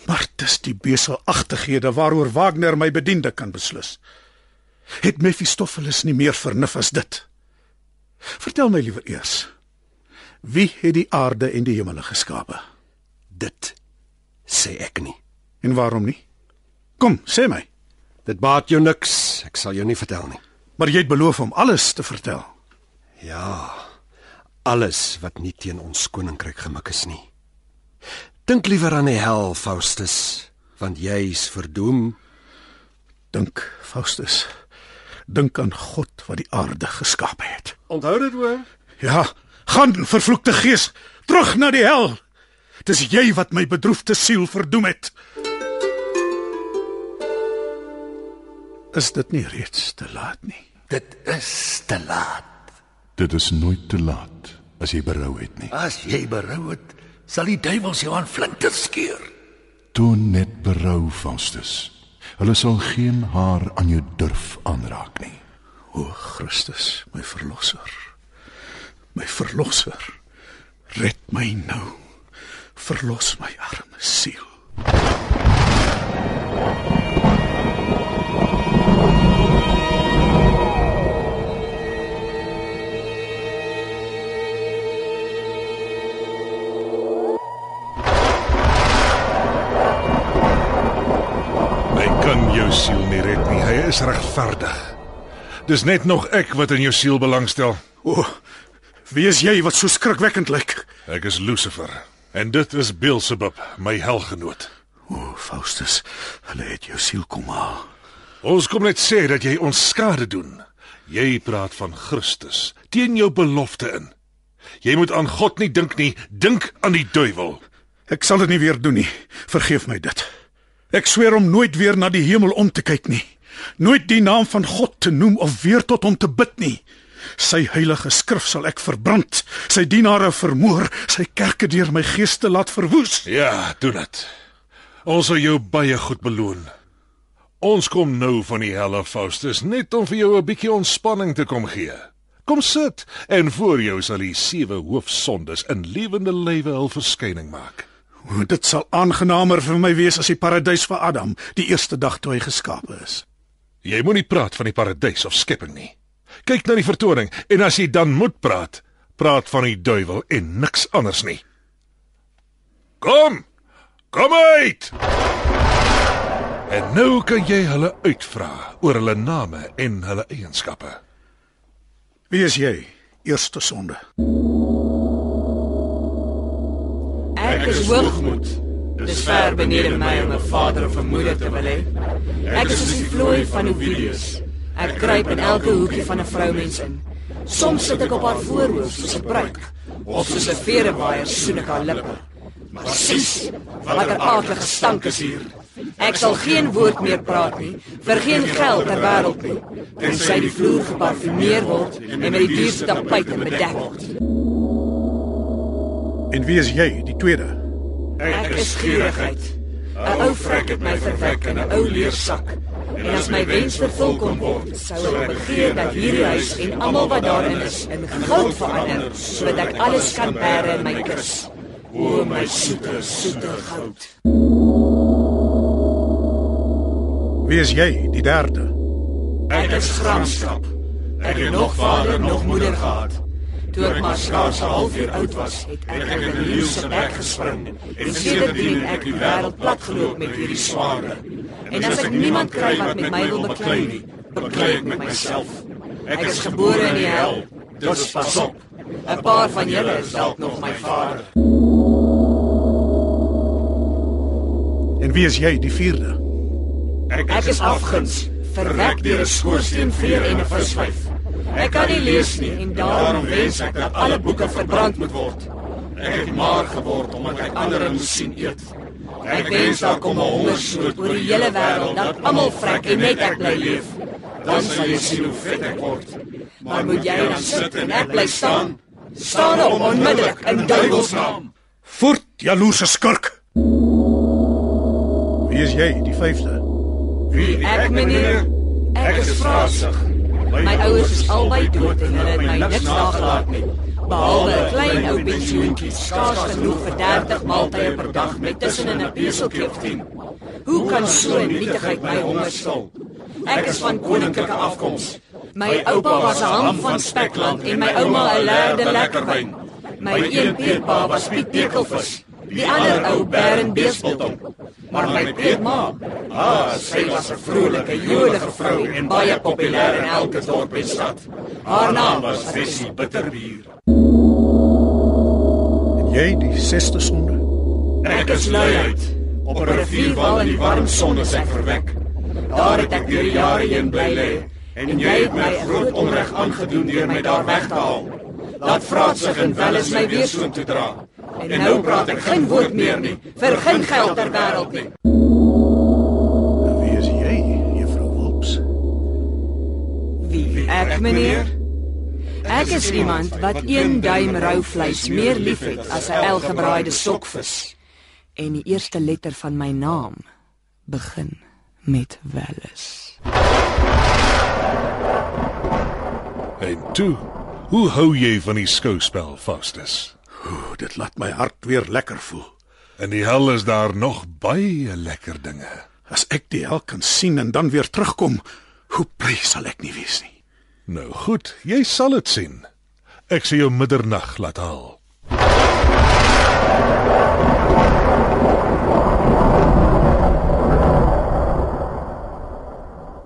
Maar dis die beselagtighede waaroor Wagner my bediende kan beslis. Het Mephistopheles nie meer vernuf as dit? Vertel my liewer eers. Wie het die aarde en die hemele geskape? Dit sê ek nie. En waarom nie? Kom, sê my. Dit baat jou niks, ek sal jou nie vertel nie. Maar jy het beloof om alles te vertel. Ja. Alles wat nie teen ons koninkryk gemik is nie. Dink liewer aan die hel, Faustus, want jy's verdoem. Dink, Faustus. Dink aan God wat die aarde geskaap het. Onthou dit hoor. Ja, gaan vervloekte gees, terug na die hel. Dis jy wat my bedroefde siel verdoem het. Is dit nie reeds te laat nie? Dit is te laat. Dit is nooit te laat as jy berou het nie. As jy berou het, sal die duiwels jou aan flinters skeur. Toon net berou, Faustus. Hulle sal geen haar aan jou durf aanraak nie. O Christus, my verlosser. My verlosser. Red my nou. Verlos my arme siel. Kan jou siel nie red nie. Hy is regverdig. Dis net nog ek wat in jou siel belangstel. O, wie is jy wat so skrikwekkend lyk? Ek is Lucifer en dit is Beelzebub, my helgenoot. O, Faustus, hulle het jou siel kom haal. Ons kom net sê dat jy ons skade doen. Jy praat van Christus teen jou belofte in. Jy moet aan God nie dink nie, dink aan die duiwel. Ek sal dit nie weer doen nie. Vergeef my dit. Ek sweer om nooit weer na die hemel om te kyk nie. Nooit die naam van God te noem of weer tot hom te bid nie. Sy heilige skrif sal ek verbrand, sy dienare vermoor, sy kerke deur my gees te laat verwoes. Ja, doen dit. Ons sal jou baie goed beloon. Ons kom nou van die helle Faustus net om vir jou 'n bietjie ontspanning te kom gee. Kom sit en voor jou sal die sewe hoofsondes in lewende lywe hul verskyning maak. O, dit sal aangenaamer vir my wees as die paradys vir Adam, die eerste dag toe hy geskape is. Jy moenie praat van die paradys of skepping nie. Kyk na die vertoning en as jy dan moet praat, praat van die duiwel en niks anders nie. Kom! Kom uit! En nou kan jy hulle uitvra oor hulle name en hulle eienskappe. Wie is jy? Eerste sonde. Is hoogmoed. Dis ver benede my om 'n vader of 'n moeder te wil hê. Ek is soos die vloei van Ovidius. Ek kruip in elke hoekie van 'n vroumens in. Soms sit ek op haar voorhoof soos 'n pruik, of soos 'n veerewaaier soen ek haar lippe. Maar sis, wat 'n aardige stank is hier. Ek sal geen woord meer praat nie, vir geen geld ter wêreld nie. Tensy die vloer geparfumeer word en met die duurste tapijte bedek word. En wie is jy, die tweede? Ek is gierigheid. 'n Ou vrek het my verwek in 'n ou leersak. En as my wens vervul kon word, sou ek begeer dat hierdie huis en almal wat daarin is in goud verander, sodat ek alles kan bære in my kus. O my soete, soete goud. Wie is jy, die derde? Ek is gramskap. Ek het nog vader nog moeder gehad. Toe ek maar skaars 'n halfuur oud was, het ek in 'n leeu se bek gespring en sedertdien ek die wêreld plat geloop met hierdie swaarde. En as ek niemand kry wat met my wil beklei nie, beklei ek met myself. Ek is gebore in die hel. Dus pas op. 'n Paar van julle is dalk nog my vader. En wie is jy, die vierde? Ek is afguns, verwek deur 'n schoorsteenveer en 'n viswyf. Ek kan nie lees nie en daarom wens ek dat alle boeke verbrand moet word. Ek het maar geword omdat ek ander moet sien eet. Ek wens daar kom 'n hongersnood oor die hele wêreld dat almal vrek en net ek bly leef. Dan sal jy sien hoe vet ek word. Maar moet jy dan sit en ek bly staan? Staan op onmiddellik in duiwels naam. Voort, jaloerse skurk. Wie is jy, die vyfde? Wie ek meneer? Ek is vrasig. My ouers is albei dood en hulle het my niks nagelaat nie. Behalwe 'n klein ou pensioentjie, skaars genoeg vir 30 maaltye per dag met tussenin 'n beselkleefdien. Hoe kan so 'n nietigheid my honger stil? Ek is van koninklike afkoms. My oupa was 'n ham van Spekland en my ouma 'n lerde lekkerwyn. My een peerpa was Piet Dekelvis. Die ander ou Baron Beesbottom. Maar my peerma, ah, sy was 'n vrolike, jolige vrou en baie populêr in elke dorp en stad. Haar naam was Bessie Bitterbier. En jy, die sesde sonde? Ek is luiheid. Op 'n rivierwal in die warm son is ek verwek. Daar het ek deur jare heen bly lê en jy het my groot onreg aangedoen deur my daar weg te haal. Laat vraat sig en wel is my weer so te dra. En nou praat ek geen woord meer nie vir geen geld ter wêreld nie. Wie is jy, juffrou Wolps? Wie? Ek meneer? Ek is iemand wat een duim rou vleis meer liefhet as 'n elgebraaide sokvis. En die eerste letter van my naam begin met Welles. En toe, hoe hou jy van die skouspel, Faustus? Oeh, dit laat my hart weer lekker voel. In die hel is daar nog baie lekker dinge. As ek die hel kan sien en dan weer terugkom, hoe bly sal ek nie wees nie. Nou goed, jy sal dit sien. Ek sal jou middernag laat haal.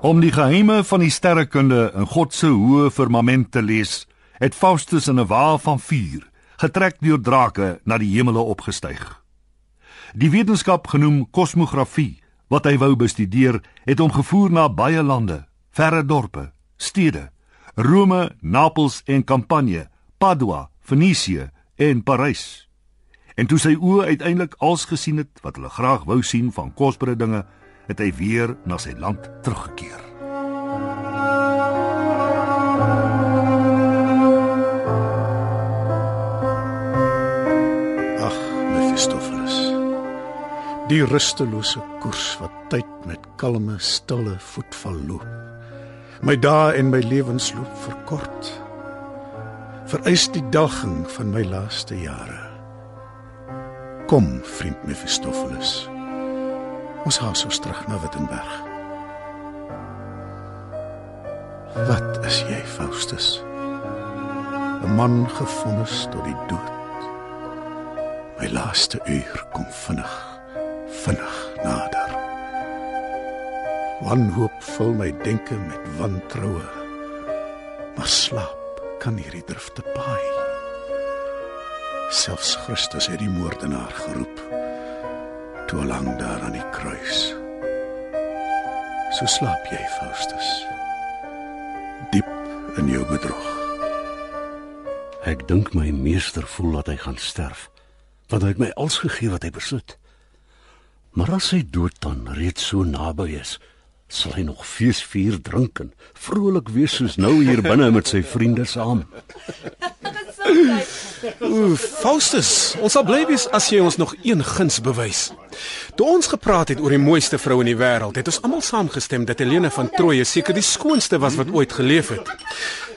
Om die geheime van die sterrekunde in God se hoë firmament te lees, het Faustus in 'n wa van vuur, getrek deur drake, na die hemele opgestyg. Die wetenskap genoem kosmografie, wat hy wou bestudeer, het hom gevoer na baie lande, verre dorpe, stede, Rome, Napels en Campanje, Padua, Venesië en Parys. En toe sy oë uiteindelik als gesien het wat hulle graag wou sien van kosbare dinge, het hy weer na sy land teruggekeer. Die rustelose koers wat tyd met kalme, stille voetval loop. My dae en my lewensloop verkort. Vereis die daging van my laaste jare. Kom, vriend Mephistopheles. Ons haas ons terug na Wittenberg. Wat is jy, Faustus? 'n Man gevonnis tot die dood. My laaste uur kom vinnig, vinnig nader. Wanhoop vul my denke met wantroue. Maar slaap kan hierdie drifte paai. Selfs Christus het die moordenaar geroep toe lank daar aan die kruis. So slaap jy, Faustus. Diep in jou bedrog. Ek dink my meester voel dat hy gaan sterf, want hy het my alles gegee wat hy besit. Maar as sy dood dan reeds so naby is, sal hy nog feesvier drink en vrolik wees soos nou hier binne met sy vriende saam. Ooh, Faustus, ons sal bly wees as jy ons nog een guns bewys. Toe ons gepraat het oor die mooiste vrou in die wêreld, het ons almal saamgestem dat Helena van Troje seker die skoonste was wat ooit geleef het.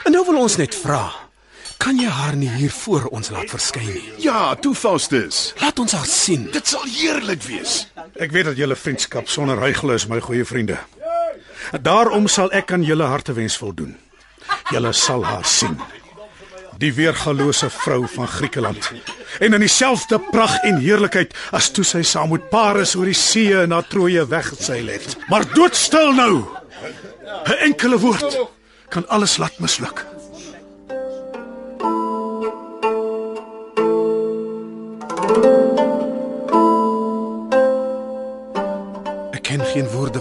En nou wil ons net vra, kan jy haar nie hier voor ons laat verskyn nie? Ja, toe Faustus. Laat ons haar sien. Dit sal heerlik wees. Ek weet dat julle vriendskap sonder rygel is, my goeie vriende. Daarom sal ek aan julle hartewens voldoen. Julle sal haar sien. Die weergalose vrou van Griekeland. En in dieselfde pragt en heerlikheid as toe sy saam met Paris oor die see na Troje weggeseil het. Maar doodstil nou. 'n Enkele woord kan alles laat misluk.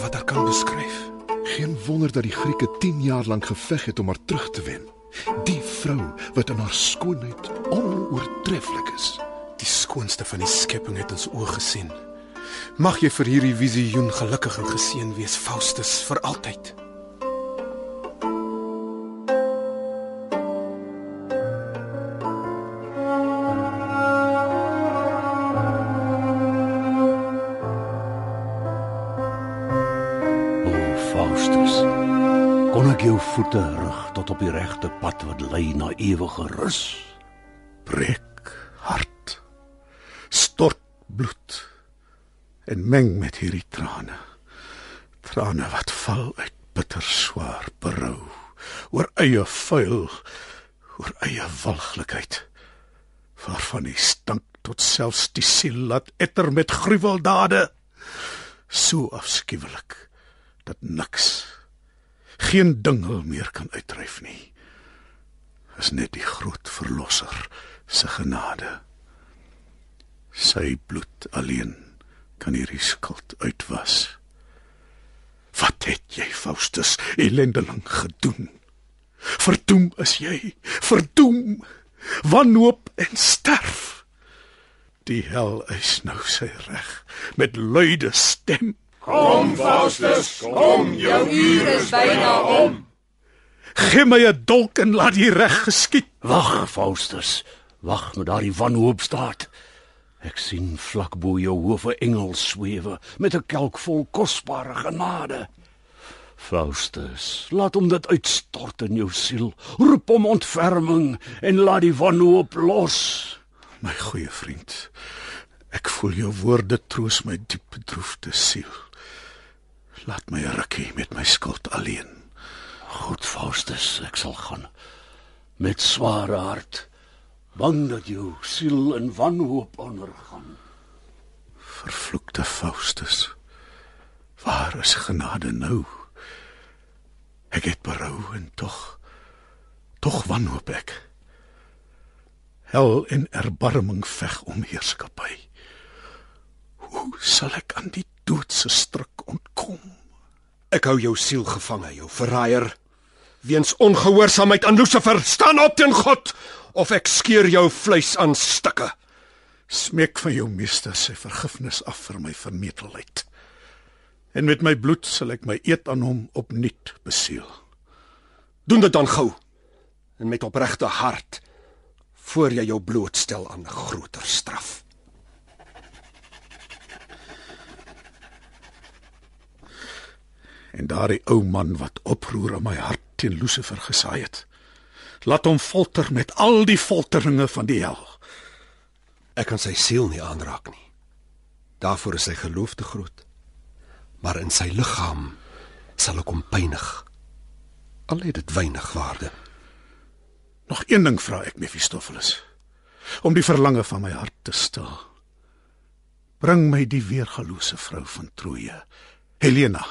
Wat haar kan beskryf. Geen wonder dat die Grieke 10 jaar lank geveg het om haar terug te wen. Die vrou wat in haar skoonheid onoortreffelik is. Die skoonste van die skepping het ons oë gesien. Mag jy vir hierdie visioen gelukkig en geseën wees, Faustus, vir altyd. Voete rig tot op die regte pad wat lei na ewige rus? breek hart stort bloed en meng met hierdie trane trane wat val uit bitter swaar berou oor eie vuil oor eie walglikheid waarvan die stank tot selfs die siel laat etter met gruweldade so afskuwelik dat niks geen dingel meer kan uitdryf nie is net die groot verlosser se genade. Sy bloed alleen kan hierdie skuld uitwas. Wat het jy, Faustus, elendeling gedoen? Verdoem is jy, verdoem, wanhoop en sterf. Die hel eis nou sy reg met luide stem. Kom Faustus, kom, jou uur is byna om. Gee my 'n dolk en laat die reg geskied. Wag, Faustus, wag met daardie wanhoop staat. Ek sien vlak bo jou hoof 'n engel swewe met 'n kelk vol kosbare genade. Faustus, laat hom dit uitstort in jou siel. Roep om ontferming en laat die wanhoop los. My goeie vriend, ek voel jou woorde troos my diep bedroefde siel. Laat my 'n rukkie met my skuld alleen. Goed, Faustus, ek sal gaan met sware hart, bang dat jou siel in wanhoop ondergaan. Vervloekte Faustus. Waar is genade nou? Ek het berou en tog tog wanhoop ek. Hel en erbarming veg om heerskappy. Hoe sal ek aan die dood se struik ontkom? Ek hou jou siel gevange, jou verraaier. Weens ongehoorsaamheid aan Lucifer, staan op teen God of ek skeur jou vleis aan stukke. Smeek van jou meester sy vergifnis af vir my vermetelheid. En met my bloed sal ek my eed aan hom opnuut beseël. Doen dit dan gou en met opregte hart voor jy jou blootstel aan groter straf. En daardie ou man wat oproer in my hart teen Lucifer gesaai het, laat hom folter met al die folteringe van die hel. Ek kan sy siel nie aanraak nie. Daarvoor is sy geloof te groot. Maar in sy liggaam sal ek hom pynig. Al het dit weinig waarde. Nog een ding vra ek Mephistopheles, om die verlange van my hart te stil. Bring my die weergalose vrou van Troje, Helena.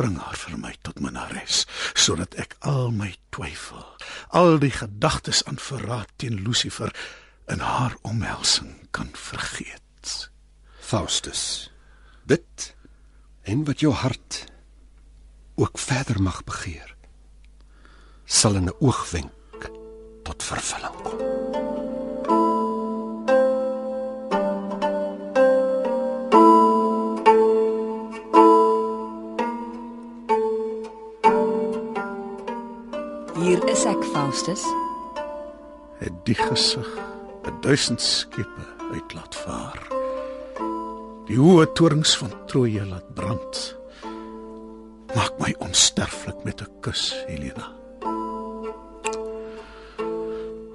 Bring haar vir my tot Minares, sodat ek al my twyfel, al die gedagtes aan verraad teen Lucifer in haar omhelsing kan vergeet. Faustus, dit en wat jou hart ook verder mag begeer, sal in 'n oogwenk tot vervulling kom. Hier is ek, Faustus. Het die gesig 'n duisend skepe uit laat vaar. Die hoë torings van Troje laat brand. Maak my onsterflik met 'n kus, Helena.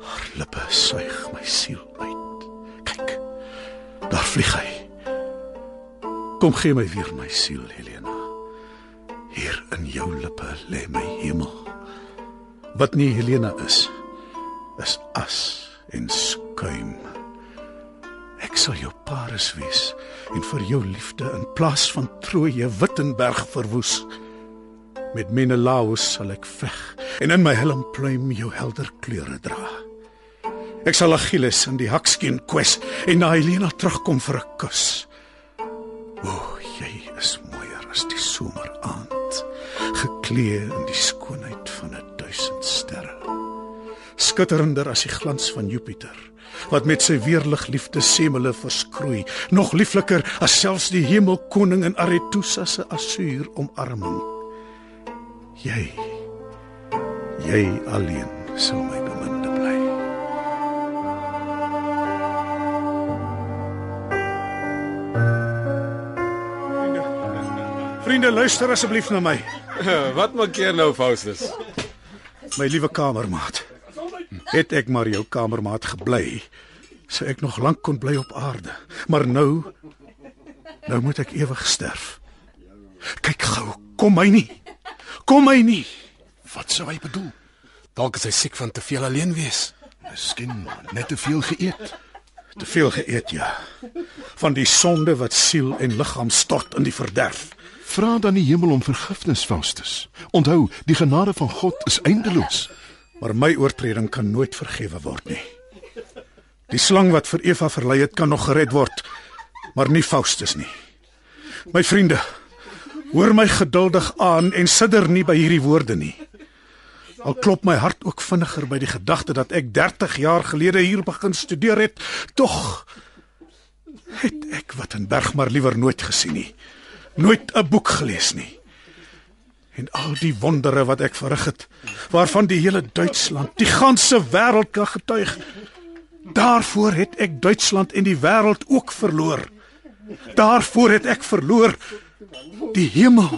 Haar lippe suig my siel uit. Kyk. Daar vlieg hy. Kom gee my weer my siel, Helena. Hier in jou lippe lê my hemel. Wat nie Helena is, is as en skuim. Ek sal jou Paris wees en vir jou liefde in plaas van Troje Wittenberg verwoes. Met Menelaus sal ek veg en in my helmpluim jou helder kleure dra. Ek sal Achilles in die hakskeen kwes en na Helena terugkom vir 'n kus. O, jy is mooier as die someraand, geklee in die skoonheid skitterender as die glans van Jupiter wat met sy weerlig liefde semele verskroei nog liefliker as selfs die hemelkoning in Aretusa se asuur omarming jy jy alleen sal my beminde bly. Vriende vriende luister asseblief na my. Wat maak jy nou, Faustus? my liewe kamermaat het ek maar jou kamermaat gebly sou ek nog lank kon bly op aarde maar nou nou moet ek ewig sterf kyk gou kom my nie kom my nie Wat sou hy bedoel? Dalk is hy siek van te veel alleen wees. Miskien net te veel geëet. te veel geëet ja van die sonde wat siel en liggaam stort in die verderf Vra dan die hemel om vergifnis, Faustus. Onthou, die genade van God is eindeloos. Maar my oortreding kan nooit vergewe word nie. Die slang wat vir Eva verlei het kan nog gered word maar nie Faustus nie. My vriende hoor my geduldig aan en sidder nie by hierdie woorde nie. Al klop my hart ook vinniger by die gedagte dat ek 30 jaar gelede hier begin studeer het tog het ek Wittenberg maar liewer nooit gesien nie. Nooit 'n boek gelees nie en al die wondere wat ek verrig het waarvan die hele Duitsland, die ganse wêreld kan getuig. Daarvoor het ek Duitsland en die wêreld ook verloor. Daarvoor het ek verloor die hemel,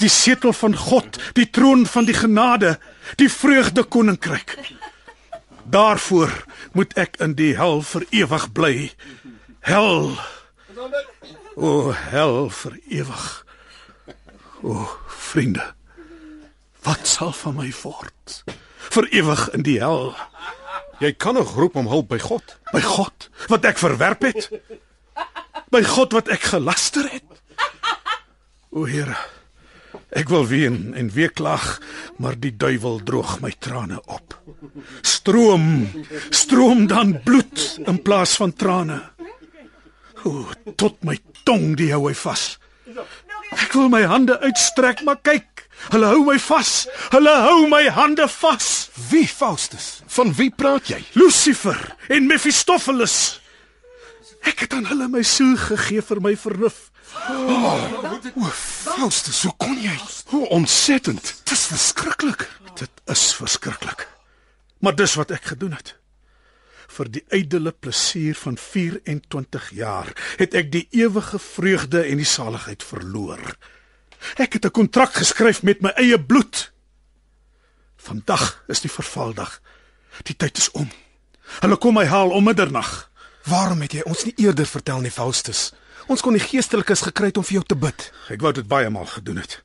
die setel van God, die troon van die genade, die vreugde koninkryk. Daarvoor moet ek in die hel vir ewig bly. Hel. O hel vir ewig. O vriende. Wat sal van my word? Vir ewig in die hel. Jy kan nog roep om hulp by God. By God wat ek verwerp het. By God wat ek gelaster het. O Here, ek wil ween en weeklag, maar die duiwel droog my trane op. Stroom, stroom dan bloed in plaas van trane. O, tot my tong die hou hy vas. Ek wil my hande uitstrek, maar kyk, hulle hou my vas. Hulle hou my hande vas. Wie, Faustus? Van wie praat jy? Lucifer en Mephistopheles. Ek het aan hulle my siel gegee vir my vernuf. O, Faustus, hoe kon jy? Hoe ontsettend. Dis verskriklik. Dit is verskriklik. Maar dis wat ek gedoen het. Vir die ydelle plesier van 24 jaar het ek die ewige vreugde en die saligheid verloor. Ek het 'n kontrak geskryf met my eie bloed. Vandag is die vervaldag. Die tyd is om. Hulle kom my haal om middernag. Waarom het jy ons nie eerder vertel nie, Faustus? Ons kon die geestelikes gekry het om vir jou te bid. Ek wou dit baie maal gedoen het.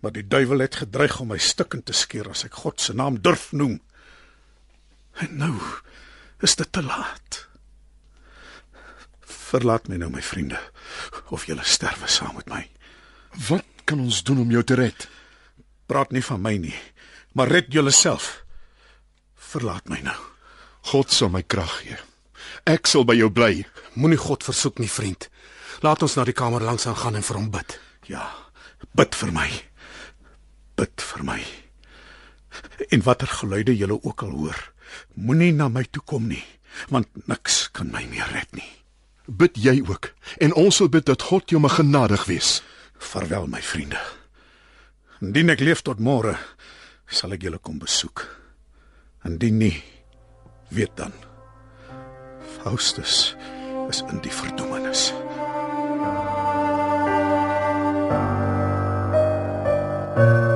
Maar die duiwel het gedreig om my stukkend te skeer as ek God se naam durf noem. En nou is dit te laat. Verlaat my nou my vriende of julle sterwe saam met my. Wat kan ons doen om jou te red? Praat nie van my nie, maar red julleself. Verlaat my nou. God sal my krag gee. Ek sal by jou bly. Moenie God versoek nie, vriend. Laat ons na die kamer langs aan gaan en vir hom bid. Ja, bid vir my. Bid vir my. En watter geluide julle ook al hoor, moenie na my toe kom nie, want niks kan my meer red nie. Bid jy ook en ons sal bid dat God jou mag genadig wees. Vaarwel my vriende. Indien ek leef tot môre, sal ek julle kom besoek. Indien nie, weet dan Faustus is in die verdoemenis. Twee.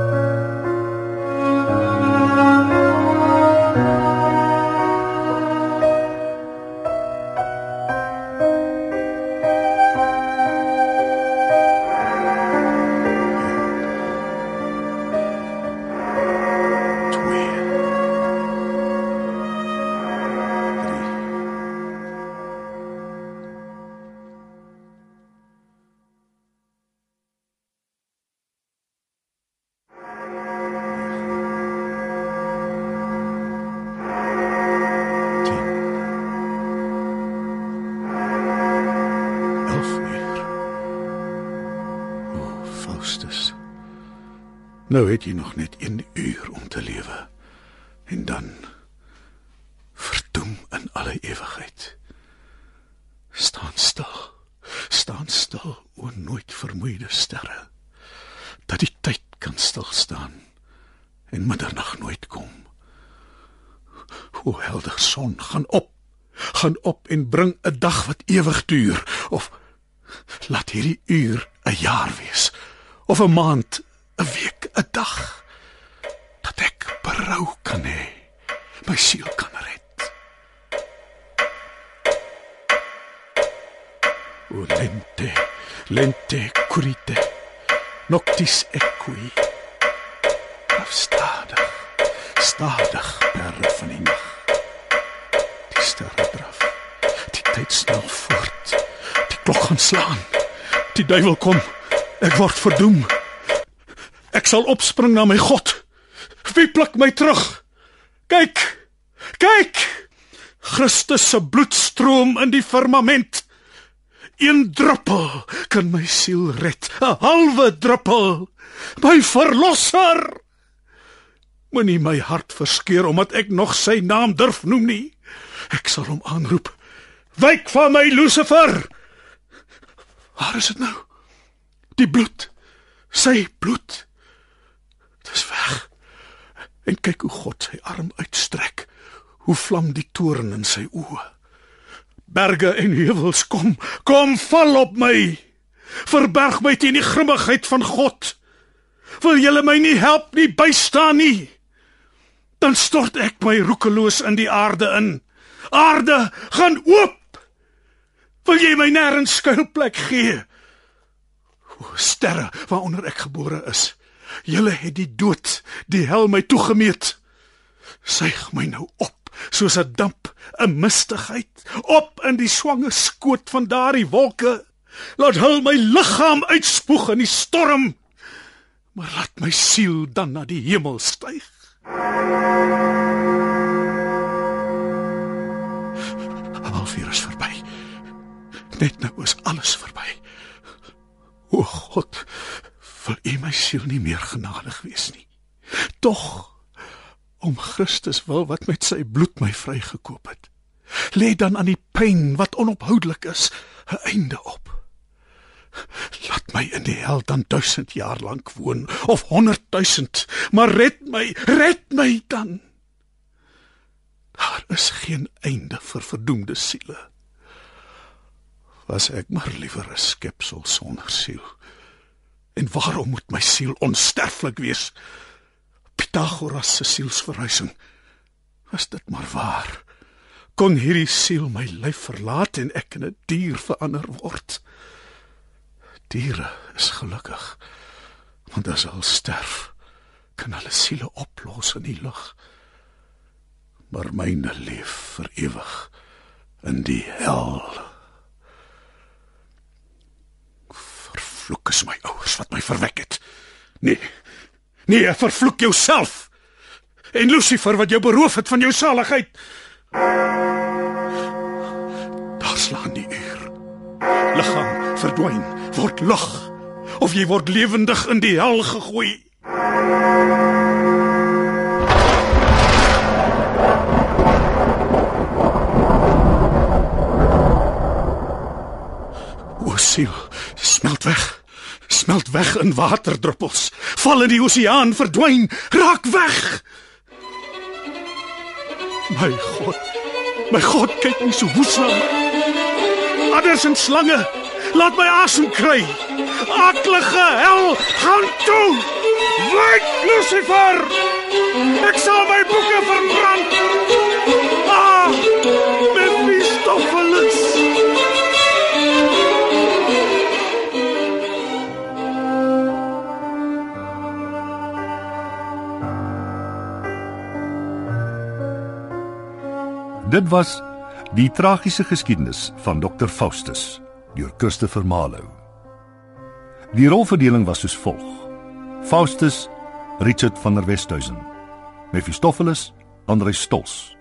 Nou het jy nog net 1 uur om te lewe. En dan verdoem in alle ewigheid. Staan stil. Staan stil, o nooit vermoeide sterre. Dat die tyd kan stil staan en middernag nooit kom. O helder son, gaan op. Gaan op en bring 'n dag wat ewig duur of laat hierdie uur 'n jaar wees of 'n maand, 'n week, 'n dag dat ek berou kan hê. My siel kan red. O lente, lente curite. Noctis equi. Af stadig, stadig perre van die nag. Die sterre draf. Die tyd snel voort. Die klok gaan slaan. Die duiwel kom. Ek word verdoem. Ek sal opspring na my God. Wie pluk my terug? Kyk. Kyk. Christus se bloed stroom in die firmament. Een druppel kan my siel red. 'n Halwe druppel. My verlosser. Moenie my hart verskeur omdat ek nog sy naam durf noem nie. Ek sal hom aanroep. Wyk van my Lucifer. Waar is dit nou? Die bloed. Sy bloed. Dis weg. En kyk hoe God sy arm uitstrek. Hoe vlam die toorn in sy oë. Berge en heuwels kom, kom val op my. Verberg my teen die grimmigheid van God. Wil julle my nie help nie, bystaan nie? Dan stort ek my roekeloos in die aarde in. Aarde, gaan oop. Wil jy my nêrens skuilplek gee? O sterre waaronder ek gebore is. Julle het die dood, die hel my toegemeet. Suig my nou op soos 'n damp, 'n mistigheid, op in die swange skoot van daardie wolke. Laat hul my liggaam uitspoeg in die storm. Maar laat my siel dan na die hemel styg. Halfuur is verby. Net nou is alles verby. O God, wil U my siel nie meer genadig wees nie. Tog om Christus wil wat met sy bloed my vrygekoop het. Lê dan aan die pyn wat onophoudelik is 'n einde op. Laat my in die hel dan 1000 jaar lank woon of 100 000, maar red my, red my dan. Daar is geen einde vir verdoemde siele. Was ek maar liewer 'n skepsel sonder siel. En waarom moet my siel onsterflik wees? Pythagoras se sielsverhuising. Was dit maar waar? Kon hierdie siel my lyf verlaat en ek in 'n dier verander word? Diere is gelukkig. Want as hulle sterf, kan hulle siele oplos in die lug. Maar myne leef vir ewig in die hel. Vervloek is my ouers wat my verwek het. Nee. Nee, vervloek jouself. En Lucifer wat jou beroof het van jou saligheid. Daar slaan die uur. Liggaam verdwyn word lig of jy word lewendig in die hel gegooi. O siel, smelt weg. Smelt weg in waterdruppels. Val in die oseaan, verdwyn, raak weg. My God. My God, kyk nie so woes na my. Adders en slange, laat my asem kry. Aklige hel, gaan toe. Wyk Lucifer. Ek sal my boeke verbrand. Dit was die tragiese geskiedenis van Dr Faustus deur Christopher Marlowe. Die rolverdeling was soos volg: Faustus Richard van der Westhuizen, Mephistopheles Andrei Stols,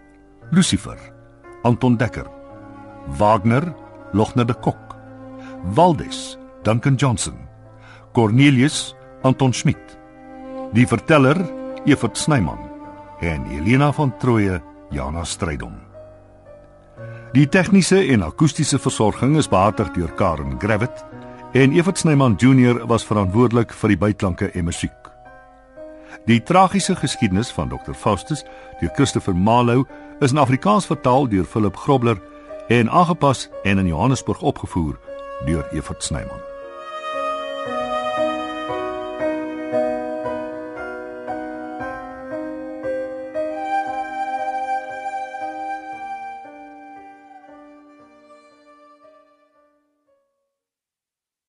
Lucifer Anton Dekker, Wagner Logner de Kok, Waldes Duncan Johnson, Cornelius Anton Schmidt, die verteller Evert Snyman. En Helena van Troje Jana Strydom. Die tegniese en akoestiese versorging is behartig deur Karen Gravett en Evert Snyman Junior was verantwoordelik vir die byklanke en musiek. Die tragiese geskiedenis van Dr Faustus deur Christopher Marlowe is in Afrikaans vertaal deur Philip Grobler en aangepas en in Johannesburg opgevoer deur Evert Snyman.